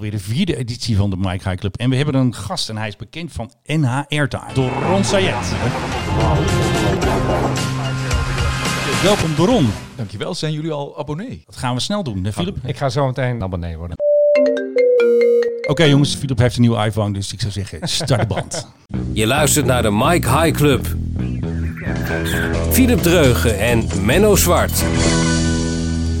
Alweer de vierde editie van de Mike High Club. En we hebben een gast en hij is bekend van NH Airtime. Door Ron Sayed. Welkom Doron. Dankjewel, zijn jullie al abonnee? Dat gaan we snel doen, hè, Philip? Ik ga zo meteen abonnee worden. Oké jongens, Philip heeft een nieuwe iPhone, dus ik zou zeggen, start de band. Je luistert naar de Mike High Club. Philip Dreugen en Menno Zwart.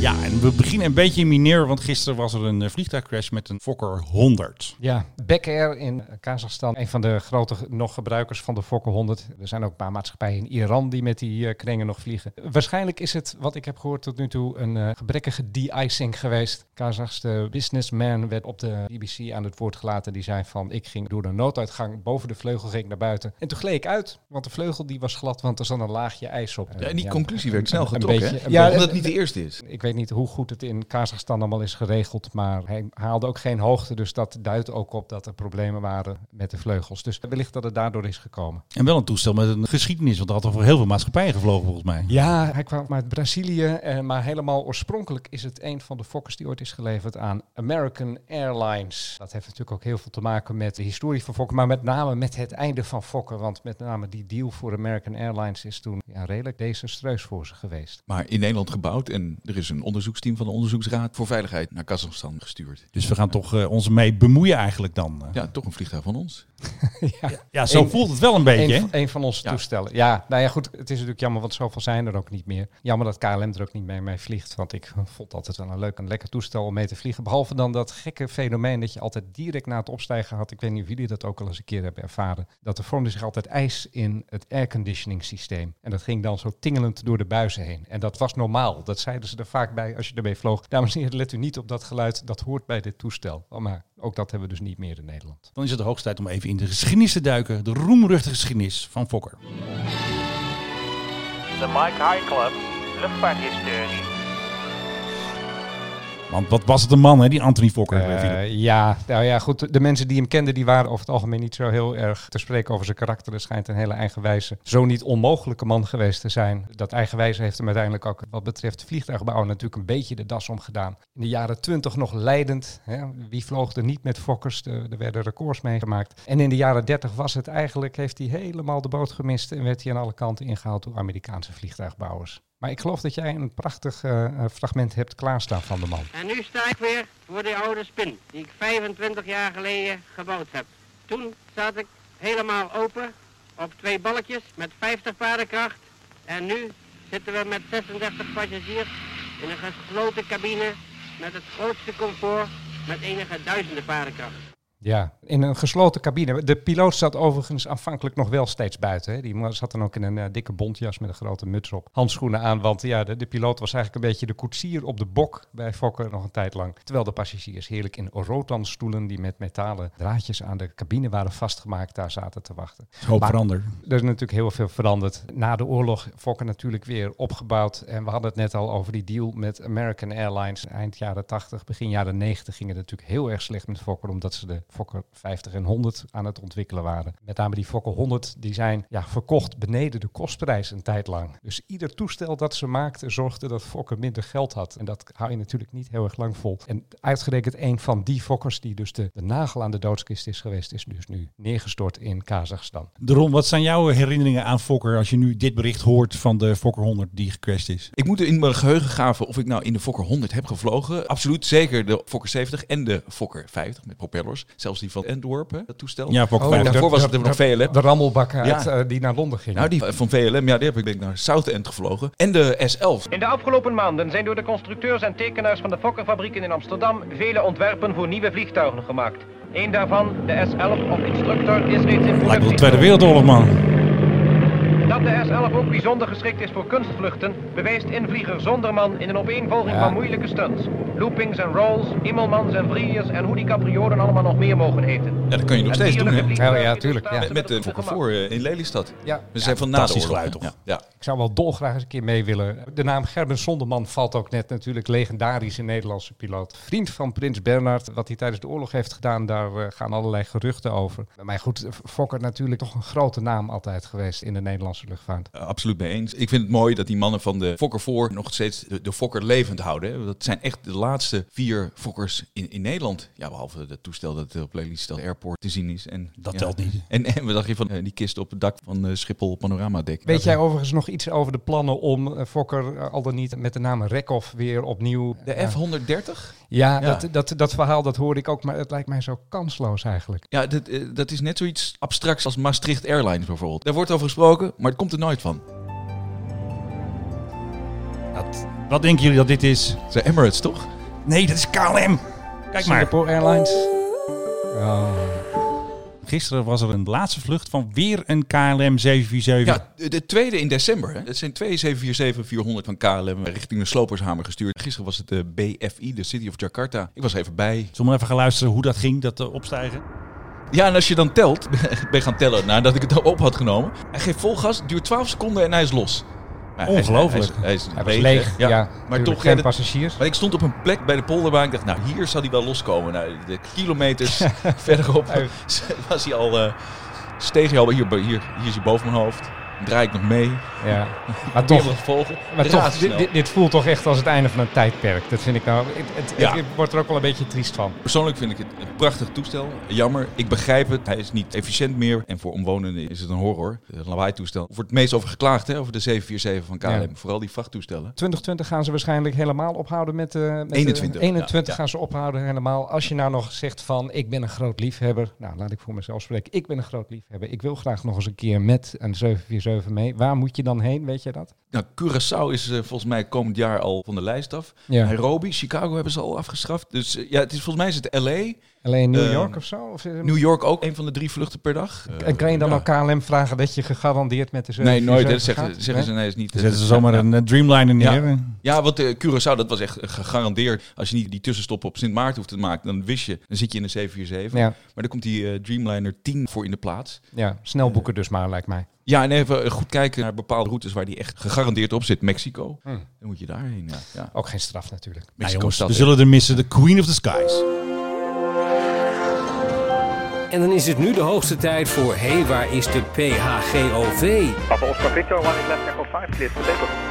Ja, en we beginnen een beetje in mineer, want gisteren was er een eh, vliegtuigcrash met een Fokker 100. Ja, Back Air in Kazachstan, een van de grote nog gebruikers van de Fokker 100. Er zijn ook een paar maatschappijen in Iran die met die uh, kringen nog vliegen. Waarschijnlijk is het, wat ik heb gehoord tot nu toe, een uh, gebrekkige de-icing geweest. Kazachse businessman werd op de BBC aan het woord gelaten. Die zei van, ik ging door de nooduitgang boven de vleugel ging naar buiten. En toen gleed ik uit, want de vleugel die was glad, want er zat een laagje ijs op. Ja, en die Ja, conclusie werd snel een getrokken. beetje- hè? een ja, omdat het niet de eerste is. Ik weet niet hoe goed het in Kazachstan allemaal is geregeld, maar hij haalde ook geen hoogte. Dus dat duidt ook op dat er problemen waren met de vleugels. Dus wellicht dat het daardoor is gekomen. En wel een toestel met een geschiedenis, want dat had over heel veel maatschappijen gevlogen volgens mij. Ja, hij kwam uit Brazilië, eh, maar helemaal oorspronkelijk is het een van de Fokkers die ooit is geleverd aan American Airlines. Dat heeft natuurlijk ook heel veel te maken met de historie van Fokker, maar met name met het einde van Fokker. Want met name die deal voor American Airlines is toen ja, redelijk desastreus voor ze geweest. Maar in Nederland gebouwd en er is een onderzoeksteam van de Onderzoeksraad voor Veiligheid naar Kazachstan gestuurd. Dus we gaan toch eh, ons mee bemoeien eigenlijk dan. eh. Ja, toch een vliegtuig van ons. ja. Ja, zo voelt het wel een beetje. Een, een van onze Ja. toestellen. Ja, nou ja, goed. Het is natuurlijk jammer, want zoveel zijn er ook niet meer. Jammer dat KLM er ook niet mee, mee vliegt. Want ik vond het altijd wel een leuk en lekker toestel om mee te vliegen. Behalve dan dat gekke fenomeen dat je altijd direct na het opstijgen had. Ik weet niet of jullie dat ook al eens een keer hebben ervaren. Dat er vormde zich altijd ijs in het airconditioning systeem. En dat ging dan zo tingelend door de buizen heen. En dat was normaal. Dat zeiden ze er vaak bij als je ermee vloog. Dames en heren, let u niet op dat geluid. Dat hoort bij dit toestel. Oh, maar ook dat hebben we dus niet meer in Nederland. Dan is het de hoogste tijd om even in de geschiedenis te duiken. De roemruchtige geschiedenis van Fokker. De Mike High Club, luchtvaarthistorie. Want wat was het een man, hè, die Anthony Fokker. Eh, ja, nou ja, goed. De mensen die hem kenden, die waren over het algemeen niet zo heel erg te spreken over zijn karakter. Er schijnt een hele eigenwijze, zo niet onmogelijke man geweest te zijn. Dat eigenwijze heeft hem uiteindelijk ook wat betreft vliegtuigbouwen natuurlijk een beetje de das omgedaan. In de jaren twintig nog leidend. Hè? Wie vloog er niet met Fokkers? Er er werden records meegemaakt. En in de jaren dertig was het eigenlijk, heeft hij helemaal de boot gemist en werd hij aan alle kanten ingehaald door Amerikaanse vliegtuigbouwers. Maar ik geloof dat jij een prachtig eh, eh, fragment hebt klaarstaan van de man. En nu sta ik weer voor die oude spin die ik 25 jaar geleden gebouwd heb. Toen zat ik helemaal open op twee balkjes met 50 paardenkracht. En nu zitten we met 36 passagiers in een gesloten cabine met het grootste comfort met enige duizenden paardenkracht. Ja, in een gesloten cabine. De piloot zat overigens aanvankelijk nog wel steeds buiten. Hè. Die zat dan ook in een eh, dikke bontjas met een grote muts op. Handschoenen aan, want ja, de, de piloot was eigenlijk een beetje de koetsier op de bok bij Fokker nog een tijd lang. Terwijl de passagiers heerlijk in rotanstoelen die met metalen draadjes aan de cabine waren vastgemaakt, daar zaten te wachten. Hoop veranderd. Er is natuurlijk heel veel veranderd. Na de oorlog Fokker natuurlijk weer opgebouwd. En we hadden het net al over die deal met American Airlines. Eind jaren 80, begin jaren 90 ging het natuurlijk heel erg slecht met Fokker. Omdat ze de Fokker 50 en 100 aan het ontwikkelen waren. Met name die Fokker 100, die zijn ja, verkocht beneden de kostprijs een tijd lang. Dus ieder toestel dat ze maakten zorgde dat Fokker minder geld had. En dat hou je natuurlijk niet heel erg lang vol. En uitgerekend een van die Fokkers die dus de, de nagel aan de doodskist is geweest, is dus nu neergestort in Kazachstan. Doron, wat zijn jouw herinneringen aan Fokker als je nu dit bericht hoort van de Fokker 100 die gecrashed is? Ik moet in mijn geheugen graven of ik nou in de Fokker 100 heb gevlogen. Absoluut, zeker de Fokker 70 en de Fokker 50 met propellers. Zelfs die van Antwerpen, dat toestel. Ja, Fokker Oh, 50. daarvoor was het er nog VLM. De Ja. uit, eh, die naar Londen gingen. Nou, die van VLM, ja, die heb ik denk ik naar Southend gevlogen. En de S11. In de afgelopen maanden zijn door de constructeurs en tekenaars van de Fokkerfabrieken in Amsterdam vele ontwerpen voor nieuwe vliegtuigen gemaakt. Eén daarvan, de S11 of Instructor, is reeds in Lijkt wel de productie. Tweede Wereldoorlog, man. Dat de S11 ook bijzonder geschikt is voor kunstvluchten, bewijst invlieger Zonderman in een opeenvolging Ja. van moeilijke stunts. Loopings en rolls, Immelmans en Vliers en hoe die capriolen allemaal nog meer mogen heten. Ja, dat kan je nog steeds doen, hè? Ja, ja, tuurlijk, ja. Met, met de Fokker voor eh, in Lelystad. Ja. We zijn van na de fantastisch oorlog. geluid, Ja, ja. Ik zou wel dolgraag eens een keer mee willen. De naam Gerben Sonderman valt ook net natuurlijk legendarische Nederlandse piloot. Vriend van Prins Bernhard. Wat hij tijdens de oorlog heeft gedaan, daar eh, gaan allerlei geruchten over. Maar goed, Fokker natuurlijk toch een grote naam altijd geweest in de Nederlandse luchtvaart. Uh, absoluut mee eens. Ik vind het mooi dat die mannen van de Fokker voor nog steeds de, de Fokker levend houden. hè. Dat zijn echt de laatste vier Fokkers in, in Nederland. Ja, behalve het toestel dat op Lelystad Airport te zien is. En, Dat ja. telt niet. En, en wat dacht je van eh, die kist op het dak van eh, Schiphol Panoramadek? Weet jij overigens nog iets over de plannen om eh, Fokker eh, al dan niet met de naam Rekhoff weer opnieuw... De Ja. F-130? Ja, Ja. Dat, dat, dat verhaal dat hoorde ik ook, maar het lijkt mij zo kansloos eigenlijk. Ja, dat, eh, dat is net zoiets abstracts als Maastricht Airlines bijvoorbeeld. Daar wordt over gesproken, maar het komt er nooit van. Dat- wat denken jullie dat dit is? Het zijn Emirates, toch? Nee, dat is KLM. Kijk maar. Singapore Airlines. Oh. Gisteren was er een laatste vlucht van weer een KLM 747. Ja, de, de tweede in december. Hè. Het zijn twee 747-400 van KLM richting de Slopershamer gestuurd. Gisteren was het de BFI, de City of Jakarta. Ik was even bij. Zullen we even gaan luisteren hoe dat ging, dat eh, opstijgen? Ja, en als je dan telt, ik ben gaan tellen nadat ik het op had genomen. Hij geeft vol gas, duurt 12 seconden en hij is los. Ongelooflijk. Hij is, hij is Hij was leeg, ja. maar toch, geen passagiers. Maar ik stond op een plek bij de polderbaan. Ik dacht, nou, hier zal hij wel loskomen. Nou, de kilometers verderop was hij al, eh, steeg hij al. Hier, hier, hier is hij boven mijn hoofd. Draai ik nog mee. Ja. Maar Toch volgen. maar toch dit, dit, dit voelt toch echt als het einde van een tijdperk. Dat vind ik nou, het, het, Ja. ik word er ook wel een beetje triest van. Persoonlijk vind ik het een prachtig toestel. Jammer, ik begrijp het. Hij is niet efficiënt meer. En voor omwonenden is het een horror. Een lawaai-toestel. Er wordt het meest over geklaagd, hè, over de 747 van KLM. Ja. Vooral die vrachttoestellen. 2020 gaan ze waarschijnlijk helemaal ophouden met... met 21, eh, 21 ja. gaan ze ophouden helemaal. Als je nou nog zegt van, ik ben een groot liefhebber. Nou, laat ik voor mezelf spreken. Ik ben een groot liefhebber. Ik wil graag nog eens een keer met een 747 mee. Waar moet je dan heen, weet je dat? Nou, Curaçao is eh, volgens mij komend jaar al van de lijst af. Ja. Nairobi, Chicago hebben ze al afgestraft. Dus eh, ja, het is volgens mij is het LA. Alleen New Eh, York of zo? Of, eh, New York ook een van de drie vluchten per dag. en kan je dan ja. ook KLM vragen dat je gegarandeerd met de Nee, 747 nooit. hè. zeggen, gaat? zeggen ze, nee, is niet. Dan eh, zetten ze zomaar ja. een eh, Dreamliner neer. Ja. Ja, want de Curaçao, dat was echt gegarandeerd. Als je niet die tussenstop op Sint Maarten hoeft te maken, dan wist je, dan zit je in een 747. Ja, Maar dan komt die eh, Dreamliner 10 voor in de plaats. ja, snel boeken dus maar, lijkt mij. Ja, en even goed kijken naar bepaalde routes waar die echt gegarandeerd op zit. Mexico, Hm. dan moet je daarheen. Ja, ja. Ook geen straf natuurlijk. Nou, Mexico jongens, we zullen er missen. De Queen of the Skies. En dan is het nu de hoogste tijd voor Hé, waar is de PHGOV? Papa Oscar Victor, one is left echo 5, clear for.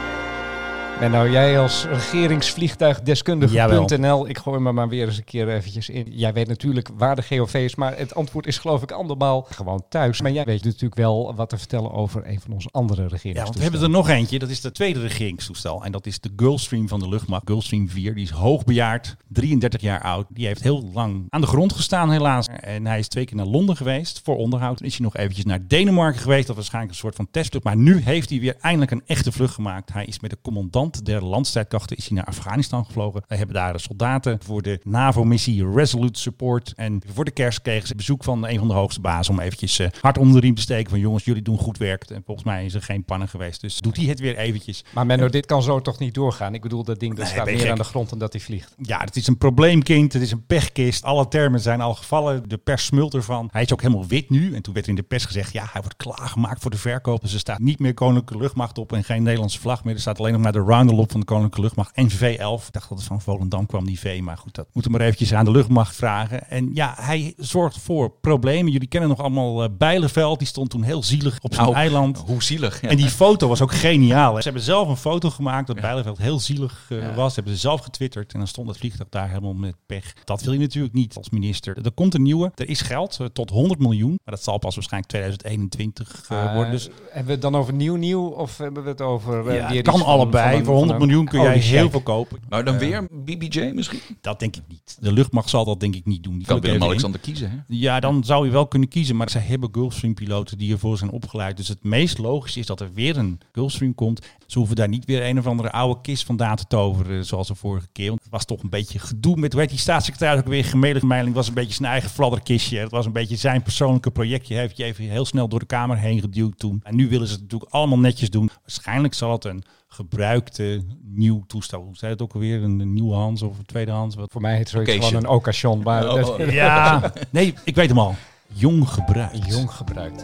En nou, jij als regeringsvliegtuigdeskundige.nl, ik gooi me maar weer eens een keer eventjes in. Jij weet natuurlijk waar de GOV is, maar het antwoord is geloof ik andermaal gewoon thuis. Maar jij weet natuurlijk wel wat te vertellen over een van onze andere Ja, want regeringstoestellen. we hebben er nog eentje. Dat is de tweede regeringstoestel. En dat is de Gulfstream van de luchtmacht. Gulfstream 4. Die is hoogbejaard. 33 jaar oud. Die heeft heel lang aan de grond gestaan helaas. En hij is twee keer naar Londen geweest voor onderhoud. Toen is hij nog eventjes naar Denemarken geweest. Dat was waarschijnlijk een soort van testvlucht. Maar nu heeft hij weer eindelijk een echte vlucht gemaakt. Hij is met de commandant der landstrijdkrachten is hij naar Afghanistan gevlogen. Wij hebben daar de soldaten voor de NAVO-missie Resolute Support. En voor de kerst kregen ze bezoek van een van de hoogste bazen om eventjes eh, hard onder de riem te steken. Van jongens, jullie doen goed werk. En volgens mij is er geen pannen geweest. Dus doet hij het weer eventjes. Maar Menno, dit kan zo toch niet doorgaan? Ik bedoel, dat ding dat Nee, staat meer gek? aan de grond dan dat hij vliegt. Ja, het is een probleemkind. Het is een pechkist. Alle termen zijn al gevallen. De pers smult ervan. Hij is ook helemaal wit nu. En toen werd er in de pers gezegd, ja, hij wordt klaargemaakt voor de verkoop. Dus er staat niet meer Koninklijke Luchtmacht op en geen Nederlandse vlag meer. Er staat alleen nog maar de roundel op van de Koninklijke Luchtmacht en V11. Ik dacht dat het van Volendam kwam, die V. Maar goed, dat moeten we maar eventjes aan de luchtmacht vragen. En ja, hij zorgt voor problemen. Jullie kennen nog allemaal eh, Bijleveld. Die stond toen heel zielig op zijn Nou, eiland. Hoe zielig. Ja. En die foto was ook geniaal. Ze hebben zelf een foto gemaakt dat Bijleveld heel zielig eh, Ja. was. Hebben ze zelf getwitterd. En dan stond het vliegtuig daar helemaal met pech. Dat wil je natuurlijk niet als minister. Er komt een nieuwe. Er is geld eh, tot 100 miljoen. Maar dat zal pas waarschijnlijk 2021 eh, Eh, worden. Dus hebben we het dan over nieuw nieuw of hebben we het over... ja, weer kan allebei. Voor 100 van een- miljoen kun jij heel check. veel kopen. Nou, dan Eh, weer BBJ misschien? Dat denk ik niet. De luchtmacht zal dat denk ik niet doen. Die Kan in. Willem-Alexander kiezen, hè? Ja, dan zou je wel kunnen kiezen. Maar zij hebben Gulfstream-piloten die ervoor zijn opgeleid. Dus het meest logisch is dat er weer een Gulfstream komt. Ze hoeven daar niet weer een of andere oude kist vandaan te toveren. Zoals de vorige keer. Want het was toch een beetje gedoe met, heet die staatssecretaris ook weer? Gemelig Meiling was een beetje zijn eigen fladderkistje. Het was een beetje zijn persoonlijke projectje. Heeft je even heel snel door de Kamer heen geduwd toen. En nu willen ze het natuurlijk allemaal netjes doen. Waarschijnlijk zal het een gebruikte nieuw toestel. Hoe zei het ook alweer? Een nieuwe Hans of een tweedehands? Wat? Voor mij heet zoiets Occasion. gewoon een occasion. Maar Oh, oh. Ja, nee, ik weet hem al. Jong gebruikt. jong gebruikt.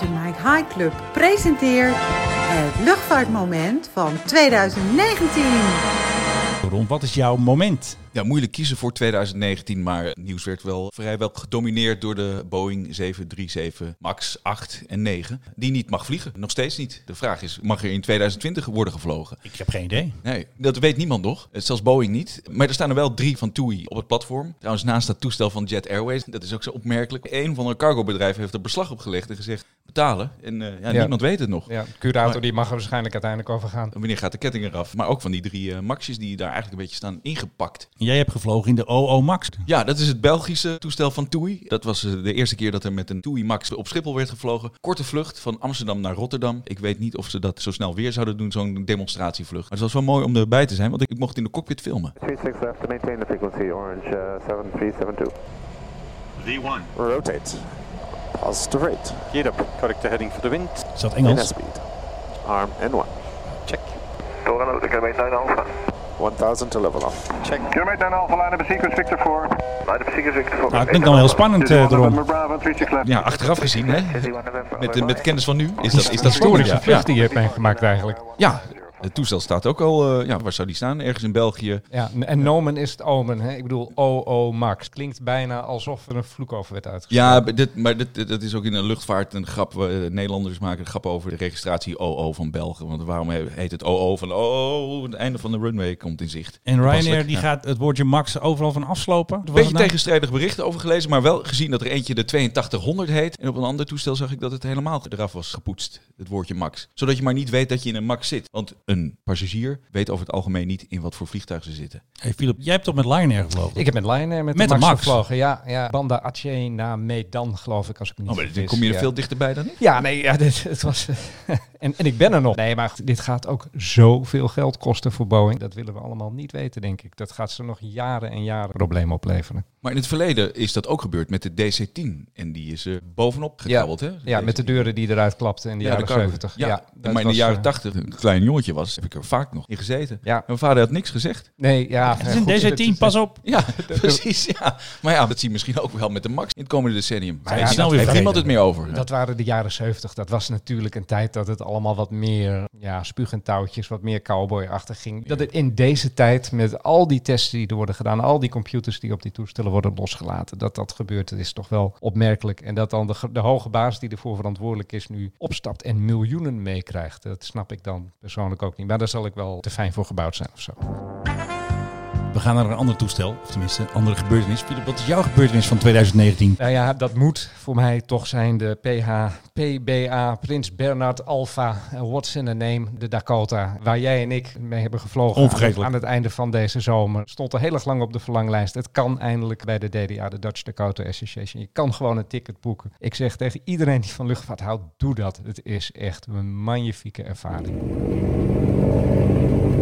De Mike High Club presenteert het luchtvaartmoment van 2019. Ron, wat is jouw moment? Ja, moeilijk kiezen voor 2019, maar het nieuws werd wel vrijwel gedomineerd door de Boeing 737 MAX 8 en 9, die niet mag vliegen. Nog steeds niet. De vraag is, mag er in 2020 worden gevlogen? Ik heb geen idee. Nee, dat weet niemand nog. Eh, Zelfs Boeing niet. Maar er staan er wel drie van TUI op het platform. Trouwens, naast dat toestel van Jet Airways, dat is ook zo opmerkelijk. Een van de cargobedrijven heeft er beslag op gelegd en gezegd, betalen. En eh, ja, Ja. niemand weet het nog. Ja, Curator Maar- die mag er waarschijnlijk uiteindelijk over gaan. Wanneer gaat de ketting eraf? Maar ook van die drie eh, Maxjes die daar eigenlijk een beetje staan ingepakt. Jij hebt gevlogen in de OO Max. Ja, dat is het Belgische toestel van TUI. Dat was eh, de eerste keer dat er met een TUI Max op Schiphol werd gevlogen. Korte vlucht van Amsterdam naar Rotterdam. Ik weet niet of ze dat zo snel weer zouden doen, zo'n demonstratievlucht. Maar het was wel mooi om erbij te zijn, want ik, ik mocht in de cockpit filmen. 36 left to maintain the frequency, orange uh, 7372. V1. Rotate. Positive rate. Geared up. Correct to heading for the wind. Is dat Engels? speed. Arm N1. Check. Door aan de kilometer 9 alpha. 1000 to level off. Check. Kilometer 9 alpha, line up sequence Victor 4. Line up sequence Victor 4. Nou, het klinkt dan wel heel spannend, eh, erom. Bravo, 36 left. Ja, achteraf gezien, hè, 61 November. met, met kennis van nu, is dat, is dat. Historische Ja. vlucht die je hebt meegemaakt eigenlijk. Ja, het toestel staat ook al, eh, ja, waar zou die staan? Ergens in België. Ja, en nomen is het omen. Hè? Ik bedoel, OO Max. Klinkt bijna alsof er een vloek over werd uitgesproken. Ja, maar dit, maar dit, dat is ook in de luchtvaart een grap. eh, Nederlanders maken een grap over de registratie OO van Belgen. Want waarom heet het OO van oh, het einde van de runway komt in zicht. En Ryanair die ja. gaat het woordje Max overal van afslopen. Een beetje nou? tegenstrijdig berichten over gelezen, maar wel gezien dat er eentje de 8200 heet. En op een ander toestel zag ik dat het helemaal eraf was gepoetst, het woordje Max. Zodat je maar niet weet dat je in een Max zit. Want een passagier weet over het algemeen niet in wat voor vliegtuig ze zitten. Hey Philip, jij hebt toch met Ryanair gevlogen? Ik heb met Lion met, Met de de Max, Max. gevlogen. Ja, ja. Banda Aceh naar Medan, geloof ik, als ik me niet Oh, maar vergis. kom je er Ja. veel dichterbij dan ik. Ja, nee, ja, dit, het was. en, en ik ben er nog. Nee, maar dit gaat ook zoveel geld kosten voor Boeing. Dat willen we allemaal niet weten, denk ik. Dat gaat ze nog jaren en jaren problemen opleveren. Maar in het verleden is dat ook gebeurd met de DC-10. En die is er bovenop gekrabbeld, hè? Ja, met de deuren die eruit klapten in de Ja, jaren de cargo. 70. Ja, Ja, dat maar in de was, jaren eh, 80, een klein jongetje was, heb ik er vaak nog in gezeten. Ja. En mijn vader had niks gezegd. Nee, ja. Het is een DC-10, pas op. Ja, precies. Ja. Maar ja, dat zie je misschien ook wel met de Max in het komende decennium. Maar Ja, ja, snel weer heeft niemand het meer over. Dat waren de jaren 70. Dat was natuurlijk een tijd dat het allemaal wat meer ja, spuug en touwtjes, wat meer cowboy-achtig ging. Dat het in deze tijd, met al die testen die er worden gedaan, al die computers die op die toestellen worden losgelaten, dat dat gebeurt, dat is toch wel opmerkelijk. En dat dan de, de hoge baas die ervoor verantwoordelijk is nu opstapt en miljoenen meekrijgt. Dat snap ik dan persoonlijk ook niet. Maar daar zal ik wel te fijn voor gebouwd zijn of zo. We gaan naar een ander toestel. Of tenminste, een andere gebeurtenis. Philip, wat is jouw gebeurtenis van 2019? Nou ja, dat moet voor mij toch zijn de PH, PBA, Prins Bernard Alpha, eh, what's in a name, de Dakota, waar jij en ik mee hebben gevlogen aan, aan het einde van deze zomer. Stond er heel erg lang op de verlanglijst. Het kan eindelijk bij de DDA, de Dutch Dakota Association. Je kan gewoon een ticket boeken. Ik zeg tegen iedereen die van luchtvaart houdt, doe dat. Het is echt een magnifieke ervaring.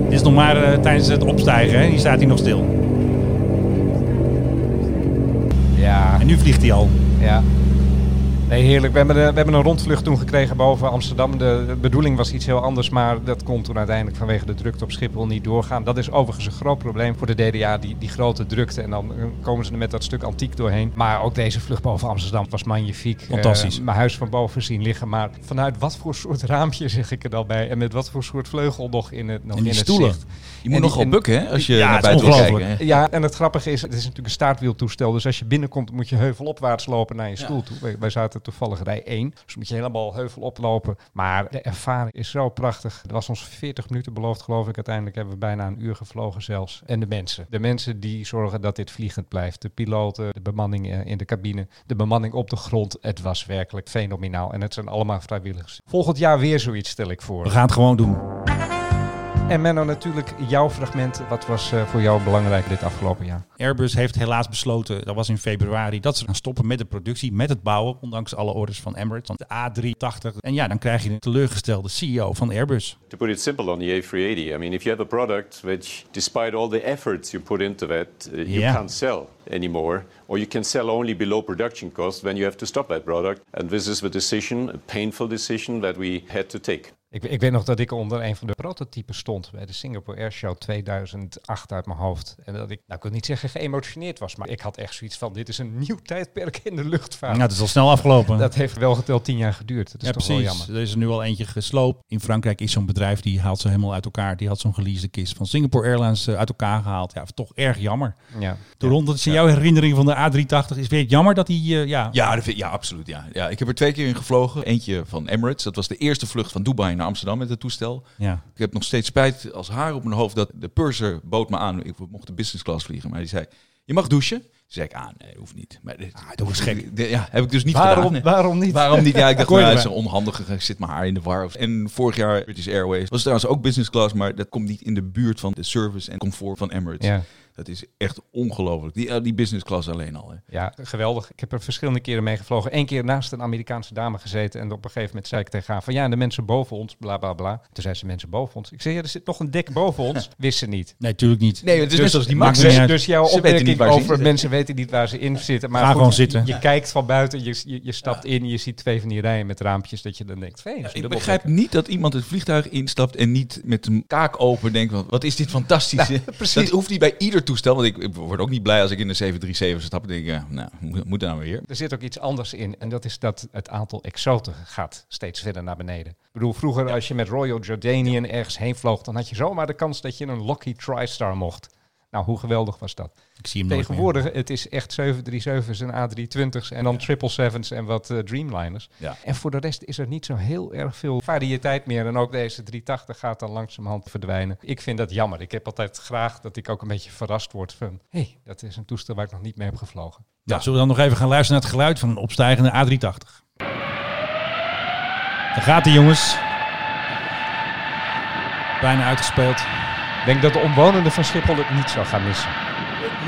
Dit is nog maar eh, tijdens het opstijgen. Hè? Die staat hij nog stil. Ja, En nu vliegt hij al. Ja. Nee, heerlijk. We hebben, we hebben een rondvlucht toen gekregen boven Amsterdam. De, bedoeling was iets heel anders, maar dat kon toen uiteindelijk vanwege de drukte op Schiphol niet doorgaan. Dat is overigens een groot probleem voor de DDA, die, die grote drukte. En dan eh, komen ze er met dat stuk antiek doorheen. Maar ook deze vlucht boven Amsterdam was magnifiek. Fantastisch. Eh, mijn huis van boven zien liggen. Maar vanuit wat voor soort raampje zeg ik er dan bij? En met wat voor soort vleugel nog in het, nog in het stoelen. zicht? Je moet nogal en- bukken, hè, als je Ja, naar buiten hè. Ja, en het grappige is, het is natuurlijk een staartwieltoestel. Dus als je binnenkomt, moet je heuvelopwaarts lopen naar je stoel toe. Wij, wij zaten toevallig rij 1. Dus moet je helemaal heuvel oplopen. Maar de ervaring is zo prachtig. Het was ons 40 minuten beloofd, geloof ik. Uiteindelijk hebben we bijna een uur gevlogen zelfs. En de mensen. De mensen die zorgen dat dit vliegend blijft. De piloten, de bemanning in de cabine, de bemanning op de grond. Het was werkelijk fenomenaal. En het zijn allemaal vrijwilligers. Volgend jaar weer zoiets, stel ik voor. We gaan het gewoon doen. En Menno, natuurlijk jouw fragment. Wat was eh, voor jou belangrijk dit afgelopen jaar? Airbus heeft helaas besloten, dat was in februari, dat ze gaan stoppen met de productie, met het bouwen, ondanks alle orders van Emirates. De A380. En ja, dan krijg je een teleurgestelde CEO van Airbus. To put it simple on the A380, I mean, if you have a product which, despite all the efforts you put into it, uh, you Yeah. can't sell anymore, or you can sell only below production cost, then you have to stop that product. And this is the decision, a painful decision that we had to take. Ik, ik weet nog dat ik onder een van de prototypes stond bij de Singapore Airshow 2008 uit mijn hoofd. En dat ik, nou ik wil niet zeggen geëmotioneerd was, maar ik had echt zoiets van, dit is een nieuw tijdperk in de luchtvaart. Nou, het is al snel afgelopen. Dat heeft wel geteld tien jaar geduurd. Dat is ja, toch precies. wel jammer. Er is er nu al eentje gesloopt. In Frankrijk is zo'n bedrijf die haalt ze helemaal uit elkaar. Die had zo'n geleasede kist van Singapore Airlines eh, uit elkaar gehaald. Ja, toch erg jammer. Ja. De rond, dat is in jouw herinnering van de A380. Is weer het jammer dat die, eh, ja, Ja, dat vind- ja, absoluut. Ja. Ja, ik heb er twee keer in gevlogen. Eentje van Emirates. Dat was de eerste vlucht van Dubai naar Amsterdam met het toestel. ja. Ik heb nog steeds spijt als haar op mijn hoofd dat de purser bood me aan. Ik mocht de business class vliegen. Maar die zei, je mag douchen. Toen zei ik, ah nee, hoeft niet. Maar dit, doe eens gek. Ja, heb ik dus niet Waarom, gedaan. waarom niet? Waarom niet? Ja, ik dacht, nou, het is een onhandige, ik zit mijn haar in de war. En vorig jaar British Airways was trouwens ook business class, maar dat komt niet in de buurt van de service en comfort van Emirates. Ja. Dat is echt ongelooflijk. Die, eh, die business class alleen al. Hè. Ja, geweldig. Ik heb er verschillende keren mee gevlogen. Eén keer naast een Amerikaanse dame gezeten. En op een gegeven moment zei ik tegen haar van... Ja, de mensen boven ons, bla bla bla. Toen zei ze, mensen boven ons. Ik zei, ja, er zit nog een dek boven ons. Wist ze niet. Nee, natuurlijk niet. Nee, het is Dus- net zoals die Max. Dus, dus jouw opmerking over zitten. mensen weten niet waar ze in zitten. Maar Ga goed, gewoon je- zitten. Je, kijkt van buiten, je, je, je stapt in, je ziet twee van die rijen met raampjes. Dat je dan denkt, Ik begrijp niet dat iemand het vliegtuig instapt en niet met een kaak open denkt wat is dit fantastisch. precies. Dat hoeft niet bij ieder toestel. Want ik, ik word ook niet blij als ik in de 737 stap en denk, ja, nou, moet, moet nou weer. Er zit ook iets anders in. En dat is dat het aantal exoten gaat steeds verder naar beneden. Ik bedoel, vroeger als je met Royal Jordanian ergens heen vloog... dan had je zomaar de kans dat je een Lockheed TriStar mocht. Nou, hoe geweldig was dat? Ik zie hem meer. Tegenwoordig, het is echt 737's en A320's en dan 777's en wat eh, Dreamliners. Ja. En voor de rest is er niet zo heel erg veel variëteit meer. En ook deze 380 gaat dan langzamerhand verdwijnen. Ik vind dat jammer. Ik heb altijd graag dat ik ook een beetje verrast word van... hé, hey, dat is een toestel waar ik nog niet mee heb gevlogen. Ja, zullen we dan nog even gaan luisteren naar het geluid van een opstijgende A380? Daar gaat hij, jongens. Bijna uitgespeeld. Ik denk dat de omwonenden van Schiphol het niet zou gaan missen.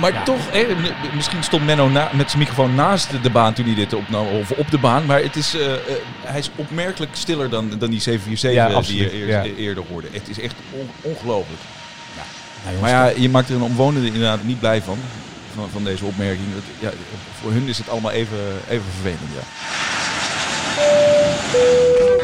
Maar toch, misschien stond Menno na, met zijn microfoon naast de, de baan toen hij dit opnam, of op de baan. Maar het is, eh, eh, hij is opmerkelijk stiller dan, dan die 747 Ja, die je ja. eerder hoorde. Het is echt on- ongelooflijk. Jongens, Maar ja, je maakt er een omwonende inderdaad niet blij van, van, van deze opmerking. Dat, ja, voor hun is het allemaal even, even vervelend, ja.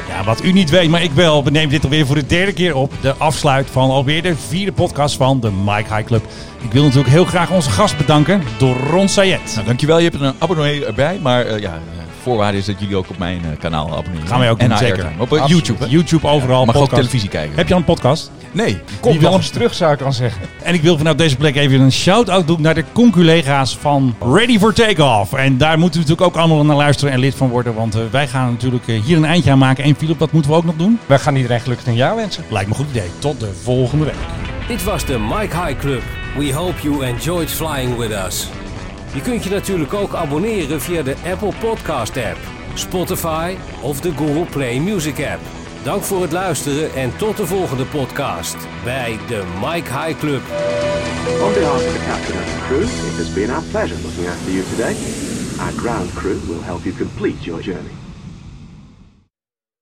Ja, wat u niet weet, maar ik wel, we nemen dit alweer voor de derde keer op. De afsluit van alweer de vierde podcast van de Mike High Club. Ik wil natuurlijk heel graag onze gast bedanken, door Ron Sayed. Nou, dankjewel, je hebt een abonnee erbij. Maar eh, ja, eh, voorwaarde is dat jullie ook op mijn eh, kanaal abonneren. Gaan wij ook en doen, zeker. Op. YouTube? YouTube overal. Mag ook televisie kijken. Heb je al een podcast? Nee. Kom wel eens terug, zou ik dan zeggen. En ik wil vanuit deze plek even een shout-out doen naar de conculega's van Ready for Takeoff. En daar moeten we natuurlijk ook allemaal naar luisteren en lid van worden. Want eh, wij gaan natuurlijk eh, hier een eindje aan maken. En Philip, wat moeten we ook nog doen? Wij gaan iedereen gelukkig een jaar wensen. Lijkt me een goed idee. Tot de volgende week. Dit was de Mike High Club. We hope you enjoyed flying with us. Je kunt je natuurlijk ook abonneren via de Apple Podcast app, Spotify of de Google Play Music app. Dank voor het luisteren en tot de volgende podcast bij de Mike High Club. On behalf of the captain and crew, it has been our pleasure looking after you today. Our ground crew will help you complete your journey.